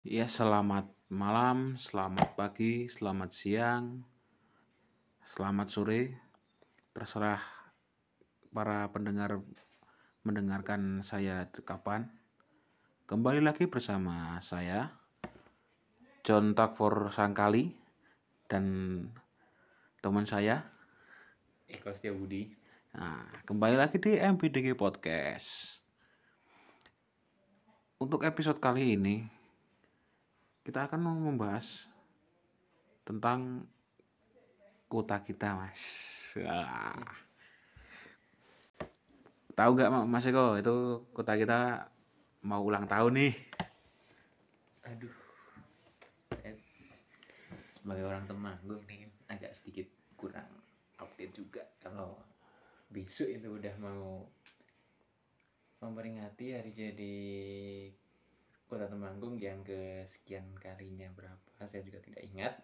Ya, selamat malam, selamat pagi, selamat siang, selamat sore. Terserah para pendengar mendengarkan saya kapan. Kembali lagi bersama saya, John Takfor Sangkali, dan teman saya. Eko Budi. Nah, kembali lagi di MPDG Podcast. Untuk episode kali ini, kita akan membahas tentang kota kita mas. Wah. tahu nggak mas Eko itu kota kita mau ulang tahun nih? Aduh, saya sebagai orang Temanggung nih agak sedikit kurang update juga kalau besok itu udah mau memperingati hari jadi Kota Temanggung yang kesekian kalinya berapa saya juga tidak ingat.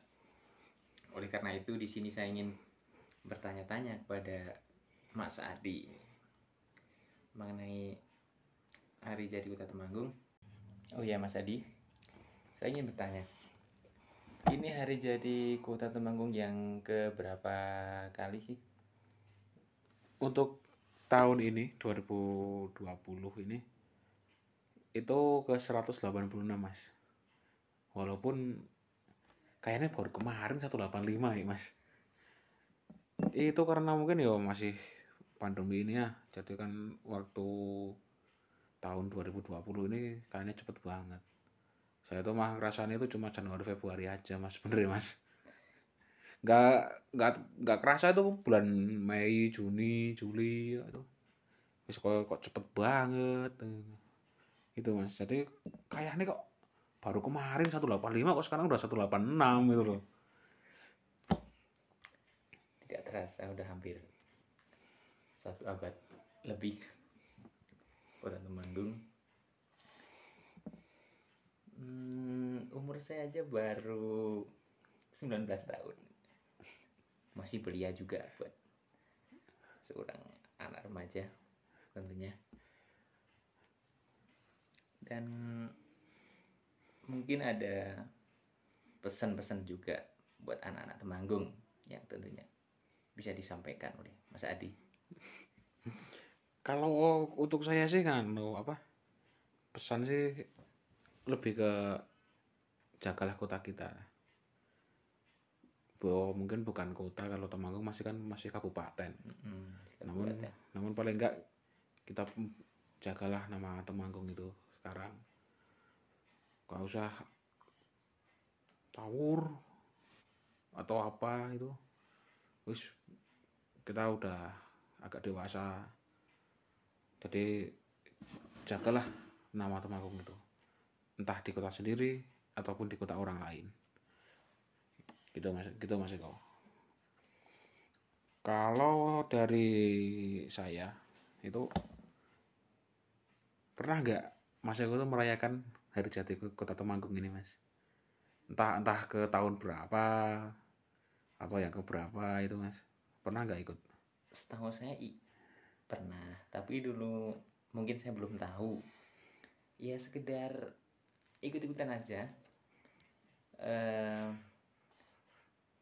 Oleh karena itu di sini saya ingin bertanya-tanya kepada Mas Adi mengenai hari jadi Kota Temanggung. Oh iya Mas Adi, saya ingin bertanya. Ini hari jadi Kota Temanggung yang ke berapa kali sih? untuk tahun ini 2020 ini itu ke 186 mas. Walaupun kayaknya baru kemarin 185 ya mas. Itu karena mungkin ya masih pandemi ini ya. Jadi kan waktu tahun 2020 ini kayaknya cepet banget. Saya tuh mah rasanya itu cuma Januari Februari aja mas. Bener ya mas? Nggak nggak nggak kerasa itu bulan Mei Juni Juli itu kok cepet banget itu mas jadi kayaknya kok baru kemarin 185 kok sekarang udah 186 gitu loh Tidak terasa udah hampir satu abad lebih Kota Temanggung. Hmm, umur saya aja baru 19 tahun. Masih belia juga buat seorang anak remaja tentunya. Dan mungkin ada pesan-pesan juga buat anak-anak Temanggung yang tentunya bisa disampaikan oleh Mas Adi. kalau untuk saya sih kan lo apa pesan sih lebih ke jagalah kota kita bahwa mungkin bukan kota kalau Temanggung masih kan masih kabupaten Hmm, namun ya. namun paling enggak kita jagalah nama Temanggung itu sekarang. Gak usah tawur atau apa itu. Wis kita udah agak dewasa. Jadi jagalah nama Temanggung itu entah di kota sendiri ataupun di kota orang lain. Gitu mas. Gitu mas Eko. Kalau dari saya itu pernah nggak Mas Eko tuh merayakan hari jadi kota Temanggung ini Mas? Entah entah ke tahun berapa atau yang ke berapa itu Mas? Pernah nggak ikut? Setahu saya i- pernah, tapi dulu mungkin saya belum tahu. Ya sekedar ikut-ikutan aja. Eh,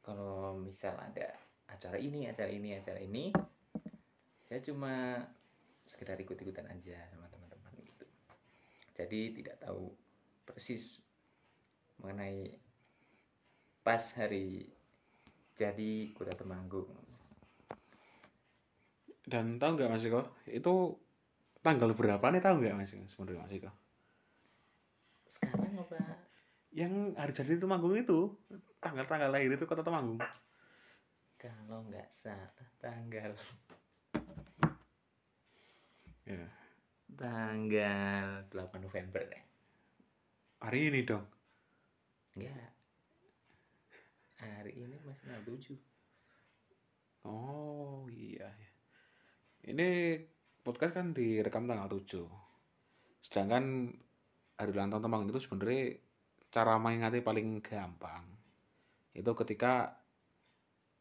kalau misal ada acara ini, acara ini, acara ini, saya cuma sekedar ikut-ikutan aja. Jadi tidak tahu persis mengenai pas hari jadi Kota Temanggung. Dan tahu nggak Mas Eko? Itu tanggal berapa nih tahu nggak Mas sebenarnya Mas Eko? Sekarang apa? Yang hari jadi Temanggung itu tanggal-tanggal lahir itu kota Temanggung. Kalau nggak salah tanggal Ya. Tanggal 8 November deh. Hari ini dong. Enggak. Hari ini masih tanggal 7. Oh iya. Ini podcast kan direkam tanggal 7. Sedangkan hari ulang tahun Temanggung itu sebenarnya cara mengingati paling gampang. Itu ketika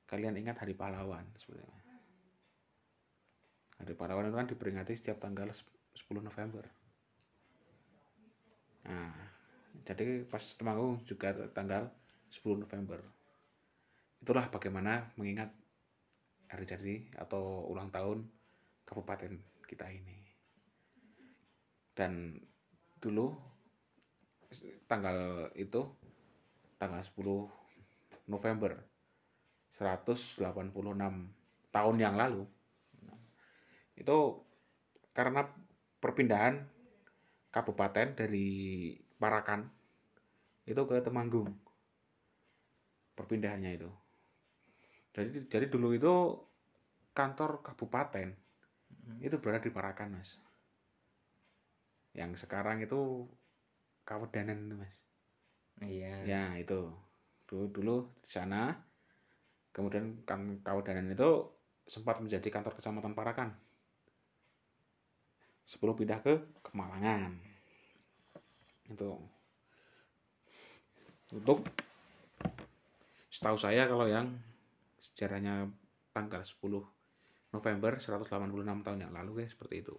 kalian ingat hari pahlawan sebenarnya. Hari pahlawan itu kan diperingati setiap tanggal 10 November. Nah, jadi pas Temanggung juga tanggal 10 November. Itulah bagaimana mengingat hari jadi atau ulang tahun kabupaten kita ini. Dan dulu tanggal itu tanggal 10 November 186 tahun yang lalu. Itu karena perpindahan kabupaten dari Parakan itu ke Temanggung. Perpindahannya itu. Jadi jadi dulu itu kantor kabupaten itu berada di Parakan mas. Yang sekarang itu Kawedanan itu mas. Iya. Ya itu. Dulu dulu di sana kemudian kan Kawedanan itu sempat menjadi kantor kecamatan Parakan sebelum pindah ke Kemalangan. Itu. Untuk setahu saya kalau yang sejarahnya tanggal 10 November 186 tahun yang lalu ya seperti itu.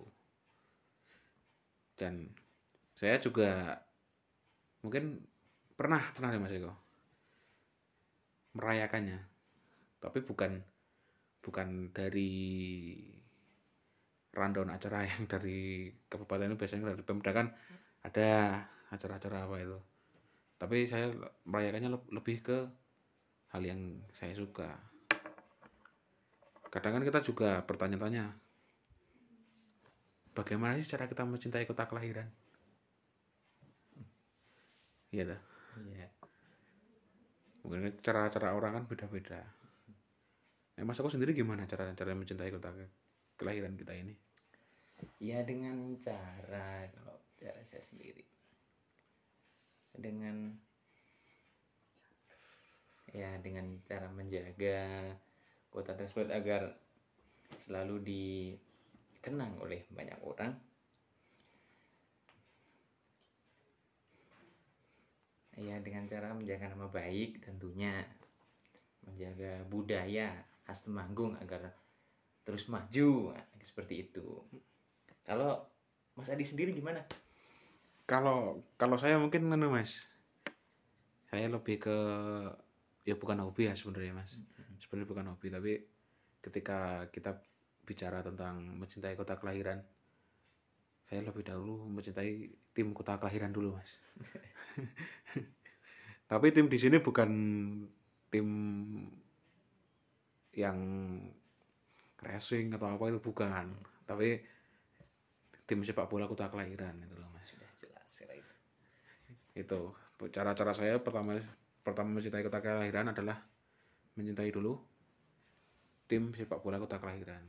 Dan saya juga mungkin pernah pernah ya Mas Eko? Merayakannya. Tapi bukan bukan dari rundown acara yang dari kabupaten itu biasanya dari Pemda kan ada acara-acara apa itu. Tapi saya merayakannya leb- lebih ke hal yang saya suka. Kadang kan kita juga bertanya-tanya bagaimana sih cara kita mencintai kota kelahiran? Iya dah iya. Mungkin cara-cara orang kan beda-beda. Nah, mas aku sendiri gimana cara cara mencintai kota kelahiran kita ini? Ya dengan cara kalau cara saya sendiri. Dengan ya dengan cara menjaga kota tersebut agar selalu dikenang oleh banyak orang. Ya dengan cara menjaga nama baik tentunya. Menjaga budaya khas Temanggung agar terus maju. Nah, seperti itu. Kalau Mas Adi sendiri gimana? Kalau kalau saya mungkin anu mas. Saya lebih ke ya bukan hobi ya sebenarnya mas. Sebenarnya bukan hobi tapi ketika kita bicara tentang mencintai kota kelahiran saya lebih dahulu mencintai tim kota kelahiran dulu mas. Tapi tim di sini bukan tim yang racing atau apa itu bukan. Tapi tim sepak bola kota kelahiran itu loh mas. Sudah jelas ya, itu itu. Cara-cara saya pertama pertama mencintai kota kelahiran adalah mencintai dulu tim sepak bola kota kelahiran.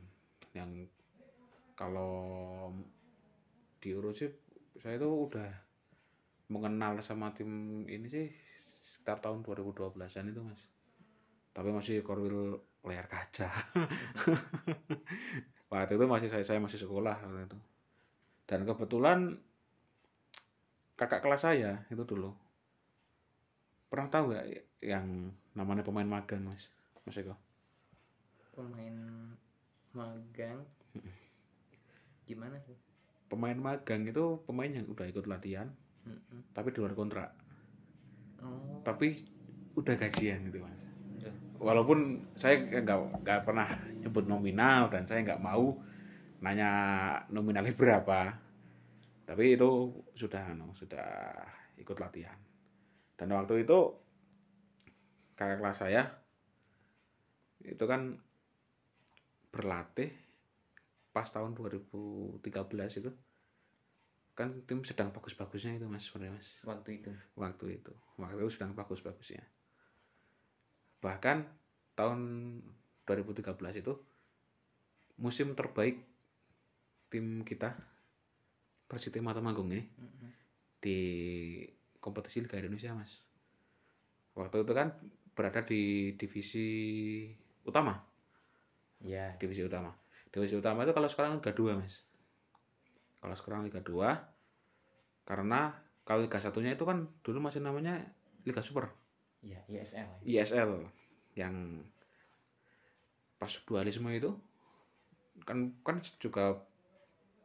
Yang kalau diurus sih saya itu udah mengenal sama tim ini sih sekitar tahun 2012an itu mas tapi masih korwil layar kaca. Waktu itu masih saya saya masih sekolah waktu itu. Dan kebetulan kakak kelas saya itu dulu. Pernah tahu nggak yang namanya pemain magang mas? Mas Eko? Pemain magang? Gimana tuh pemain magang itu pemain yang udah ikut latihan Mm-mm. tapi di luar kontrak. Oh. Tapi udah gajian gitu mas. Walaupun saya nggak nggak pernah nyebut nominal dan saya nggak mau nanya nominalnya berapa. Tapi itu sudah anu, sudah ikut latihan. Dan waktu itu kakak kelas saya itu kan berlatih pas tahun 2013 itu. Kan tim sedang bagus-bagusnya itu mas sebenarnya mas. Waktu itu. Waktu itu. Waktu itu sedang bagus-bagusnya bahkan tahun 2013 itu musim terbaik tim kita Persiti Matamanggung ini Mm-mm. di kompetisi Liga Indonesia mas. Waktu itu kan berada di divisi utama. Ya divisi utama. Divisi utama itu kalau sekarang Liga 2 mas. Kalau sekarang Liga 2 karena kalau Liga satunya itu kan dulu masih namanya Liga Super ya. ISL ISL yang pas dualisme itu kan kan juga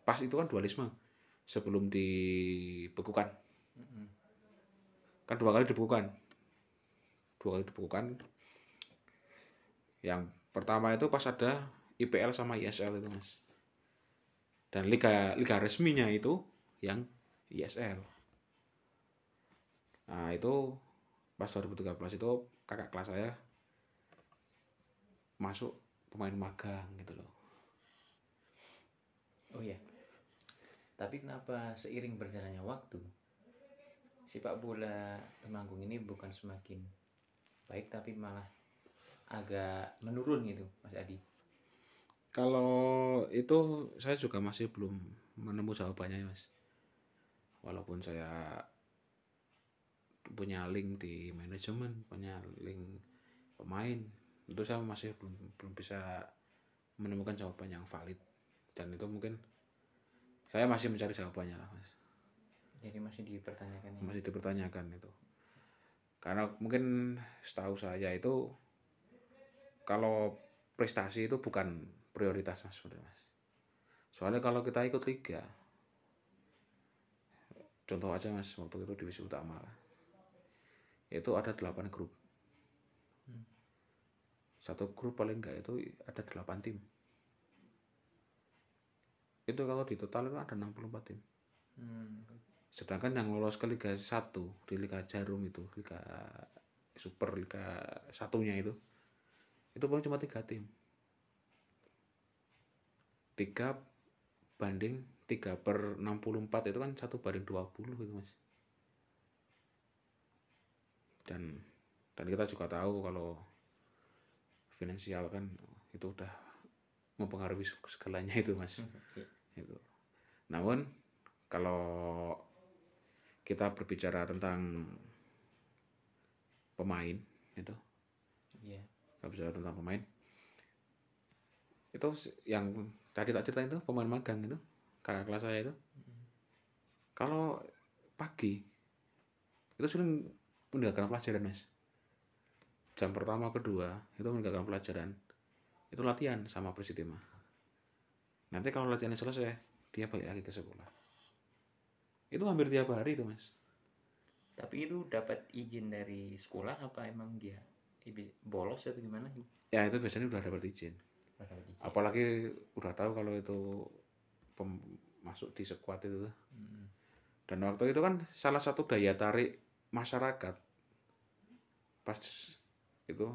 pas itu kan dualisme sebelum dibekukan. Kan dua kali dibukukan dua kali dibukukan yang pertama itu pas ada IPL sama ISL itu mas. Dan liga liga resminya itu yang ISL nah itu pas 2013 itu kakak kelas saya masuk pemain magang gitu loh Oh iya. Tapi kenapa seiring berjalannya waktu sepak bola Temanggung ini bukan semakin baik tapi malah agak menurun gitu, Mas Adi? Kalau itu saya juga masih belum menemu jawabannya mas. Walaupun saya punya link di manajemen, punya link pemain, itu saya masih belum belum bisa menemukan jawaban yang valid. Dan itu mungkin saya masih mencari jawabannya lah mas. Jadi masih dipertanyakan ya. Masih dipertanyakan itu. Karena mungkin setahu saya itu kalau prestasi itu bukan prioritas mas sebenarnya mas. Soalnya kalau kita ikut liga, contoh aja mas waktu itu divisi utama lah, itu ada 8 grup. Satu grup paling enggak itu ada 8 tim. Itu kalau di total itu ada 64 tim. Hmm. Sedangkan yang lolos ke Liga 1 di Liga Jarum itu, Liga Super Liga satunya itu, itu paling cuma tiga tim. Tiga banding 3 per 64 itu kan satu banding 20 itu mas. Dan dan kita juga tahu kalau finansial kan itu udah mempengaruhi segalanya itu mas. Itu. Namun kalau kita berbicara tentang pemain itu, Iya. kita bicara tentang pemain. Itu yang tadi tak ceritain itu pemain magang itu kakak kelas saya itu. Kalau pagi itu sering meninggalkan pelajaran mas. Jam pertama kedua itu meninggalkan pelajaran. Itu latihan sama Presitima nanti kalau latihannya selesai dia balik lagi ke sekolah. Itu hampir tiap hari itu mas. Tapi itu dapat izin dari sekolah apa emang dia bolos atau gimana? ya itu biasanya udah dapat izin. Apalagi udah tahu kalau itu pem- masuk di squad itu. Hmm. dan waktu itu kan salah satu daya tarik masyarakat. Pas itu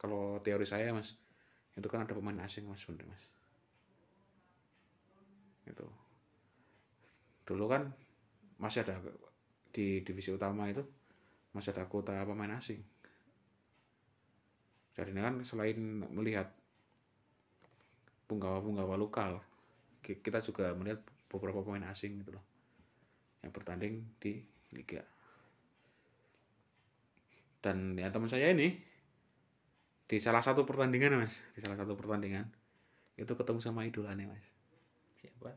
kalau teori saya mas itu kan ada pemain asing mas bener mas. Itu. Dulu kan masih ada di divisi utama itu masih ada kota pemain asing. Jadi kan selain melihat punggawa-punggawa lokal ki- kita juga melihat beberapa pemain asing gitu loh yang bertanding di liga dan ya teman saya ini di salah satu pertandingan mas. Di salah satu pertandingan itu ketemu sama idolanya mas. Siapa?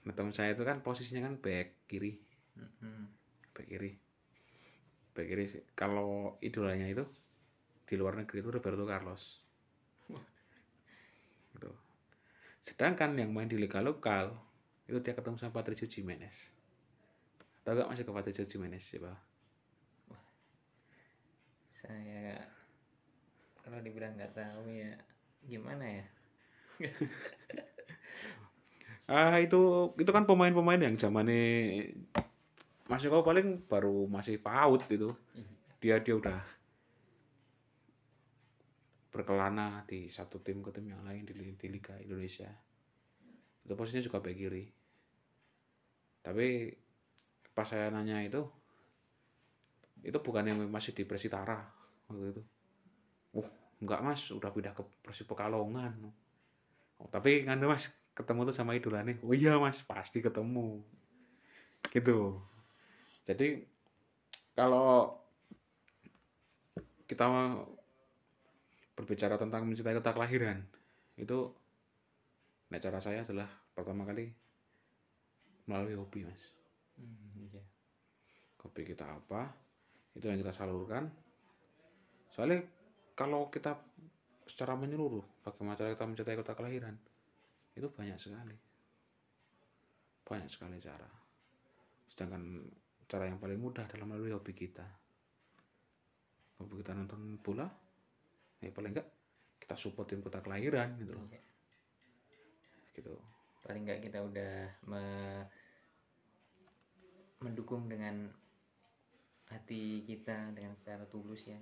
nah teman saya itu kan posisinya kan back kiri. Hmm. back kiri. Back kiri kalau idolanya itu di luar negeri itu Roberto Carlos. Gitu. Sedangkan yang main di liga lokal itu dia ketemu sama Patricio Jimenez tahu gak masih ke Patricio Jimenez siapa Saya kalau dibilang nggak tahu ya gimana ya? ah itu itu kan pemain-pemain yang zamannya masih kau paling baru masih PAUD itu. Dia dia udah berkelana di satu tim ke tim yang lain di, di Liga Indonesia. Itu posisinya juga back kiri. Tapi pas saya nanya itu itu bukan yang masih di Persitara waktu itu. Uh enggak mas udah pindah ke Persib Pekalongan. Oh, tapi kan mas ketemu tuh sama idolanya oh iya mas pasti ketemu. Gitu. Jadi kalau kita berbicara tentang mencintai kota kelahiran itu nah cara saya adalah pertama kali melalui hobi mas. Hmm, iya. hobi kita apa itu yang kita salurkan. Soalnya kalau kita secara menyeluruh bagaimana cara kita mencintai kota kelahiran? Itu banyak sekali. Banyak sekali cara. Sedangkan cara yang paling mudah adalah melalui hobi kita. Hobi kita nonton bola ya paling enggak kita support tim kota kelahiran gitu loh. Iya. gitu. Paling nggak kita udah me- mendukung dengan hati kita dengan secara tulus ya?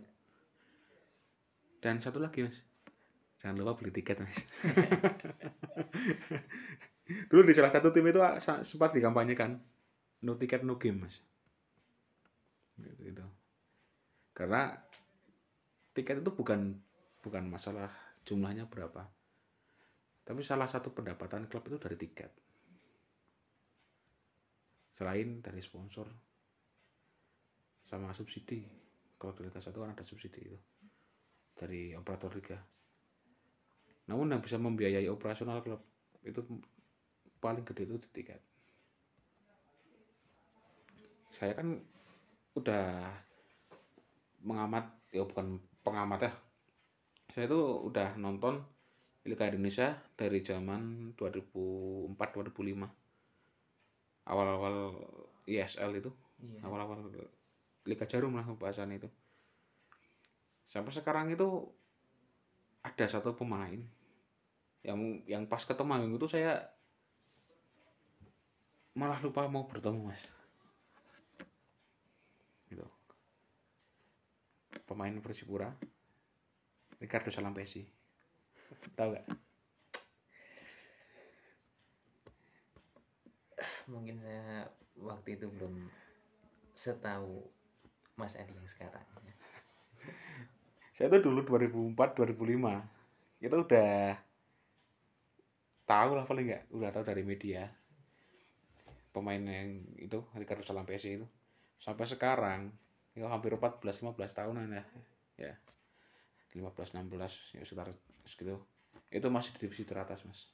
Dan satu lagi mas. Jangan lupa beli tiket mas. Dulu di salah satu tim itu ah, sempat dikampanyekan no tiket no game mas. Gitu, gitu. karena tiket itu bukan bukan masalah jumlahnya berapa. Tapi salah satu pendapatan klub itu dari tiket. Selain dari sponsor sama subsidi. Kalau di Liga 1 kan ada subsidi itu dari operator liga. Namun yang bisa membiayai operasional klub itu paling gede itu di tiket. Saya kan udah mengamat ya bukan pengamat ya. Saya itu udah nonton Liga Indonesia dari zaman 2004 2005. Awal-awal ISL itu, iya awal-awal Liga Jarum lah bahasan itu sampai sekarang itu ada satu pemain yang yang pas ke Temanggung itu saya malah lupa mau bertemu mas. Gitu. Pemain Persipura Ricardo Salampesi. Tahu gak mungkin saya waktu itu belum setahu Mas Adi yang sekarang. Saya tuh dulu 2004 2005 itu udah tahu lah paling nggak. Udah tahu dari media. Pemain yang itu Ricardo Salampesi itu. Sampai sekarang itu hampir 14 15 tahunan ya. Ya. 15 16 ya sekitar segitu. Itu masih di divisi teratas mas.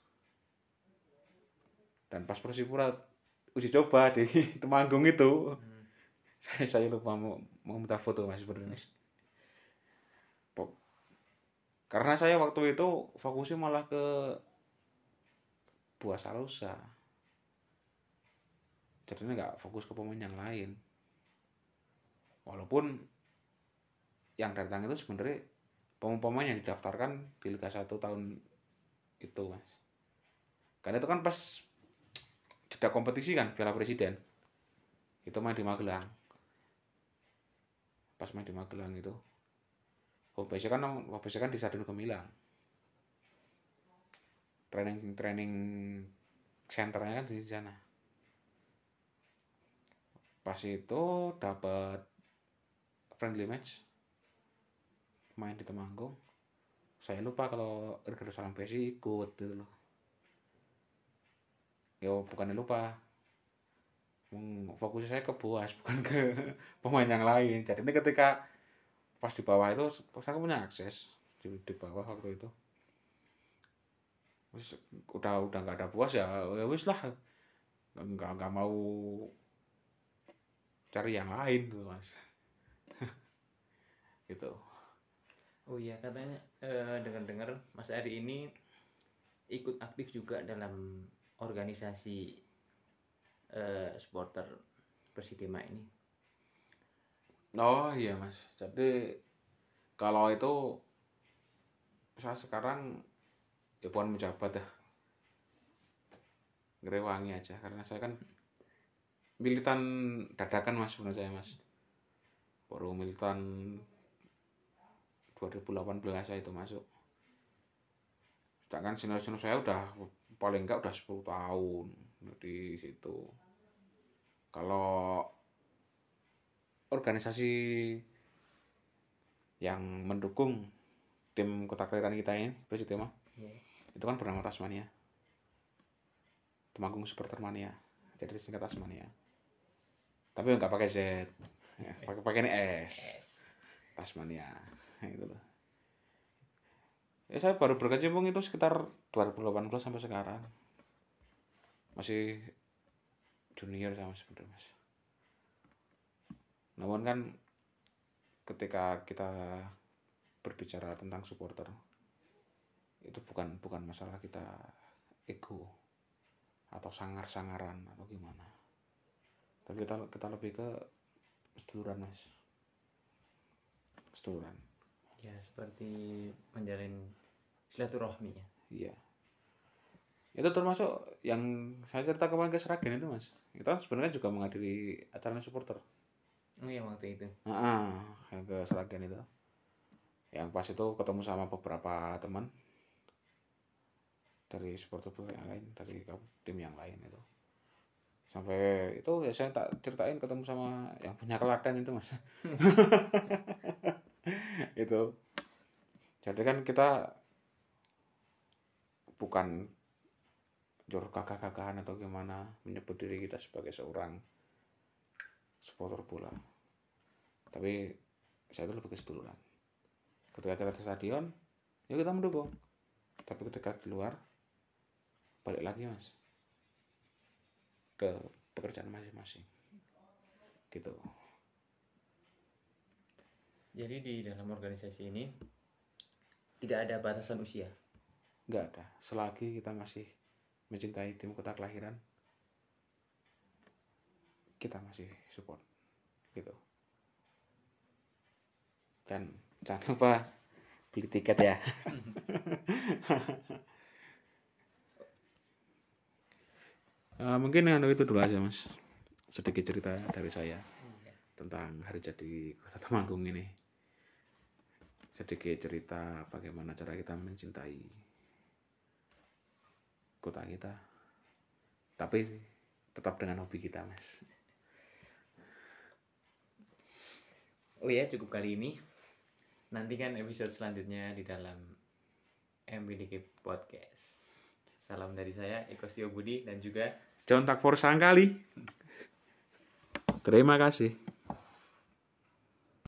Dan pas Persipura uji coba di Temanggung itu. Hmm. saya saya lupa mau mau minta foto mas sebenarnya. mas karena saya waktu itu fokusnya malah ke buah salusa. Jadinya nggak fokus ke pemain yang lain. Walaupun yang datang itu sebenarnya pemain-pemain yang didaftarkan di Liga 1 tahun itu mas. Karena itu kan pas jeda kompetisi kan Piala Presiden. Itu main di Magelang. Pas main di Magelang itu homebase kan homebase kan di Stadion Gemilang. Training training centernya kan di sana. Pas itu dapat friendly match. Main di Temanggung. Saya lupa kalau Ricardo Salampesi ikut gitu loh. Yo bukannya lupa. Fokusnya saya ke Boas bukan ke pemain yang lain. Jadi ini ketika pas di bawah itu saya punya akses di, di bawah waktu itu. Wis, udah udah nggak ada Boas ya ya wis lah. Nggak nggak mau cari yang lain tuh mas. Gitu. Oh iya katanya eh, dengar-dengar Mas Ari ini ikut aktif juga dalam organisasi eh, supporter Persitema ini. Oh iya mas, jadi kalau itu saya sekarang ya bukan menjabat ya, ngerewangi aja karena saya kan militan dadakan mas sebenarnya saya mas, baru militan 2018 saya itu masuk. Sedangkan senior-senior saya udah paling enggak udah 10 tahun di situ. Kalau organisasi yang mendukung tim kota kelahiran kita ini Persitema Iya. itu kan bernama Tasmania. Temanggung Supporter Mania jadi singkat Tasmania. Tapi nggak pakai Z. Ya, pakai pakai ini S. Yes. Tasmania. Itu loh. Ya saya baru berkecimpung itu sekitar 2018 sampai sekarang. Masih junior sama sebenarnya mas namun kan ketika kita berbicara tentang supporter itu bukan bukan masalah kita ego atau sangar-sangaran atau gimana. Tapi kita kita lebih ke seduluran mas. Seduluran. Ya seperti menjalin silaturahmi ya iya. Itu termasuk yang saya cerita kemarin ke Seragen itu mas. Kita sebenarnya juga menghadiri acara supporter oh ya waktu itu. Ah, yang ke Seragen itu. Yang pas itu ketemu sama beberapa teman. Dari supporter yang lain dari tim yang lain itu. Sampai itu ya saya tak ceritain ketemu sama yang punya kelaten itu mas. Itu. Jadi kan kita bukan jor kakak-kakahan atau gimana menyebut diri kita sebagai seorang supporter bola tapi saya itu lebih ke seduluran ketika kita di stadion ya kita mendukung. Tapi ketika di luar balik lagi mas. Ke pekerjaan masing-masing. Gitu. Jadi di dalam organisasi ini tidak ada batasan usia? Nggak ada. Selagi kita masih mencintai tim kota kelahiran kita masih support gitu. Dan jangan lupa beli tiket ya. Eh, mungkin yang itu dulu aja mas. Sedikit cerita dari saya tentang hari jadi kota Temanggung ini. Sedikit cerita bagaimana cara kita mencintai kota kita. Tapi tetap dengan hobi kita mas oh ya cukup kali ini. Nantikan episode selanjutnya di dalam MBDK Podcast. Salam dari saya Eko Budi dan juga John tak for sangkali terima kasih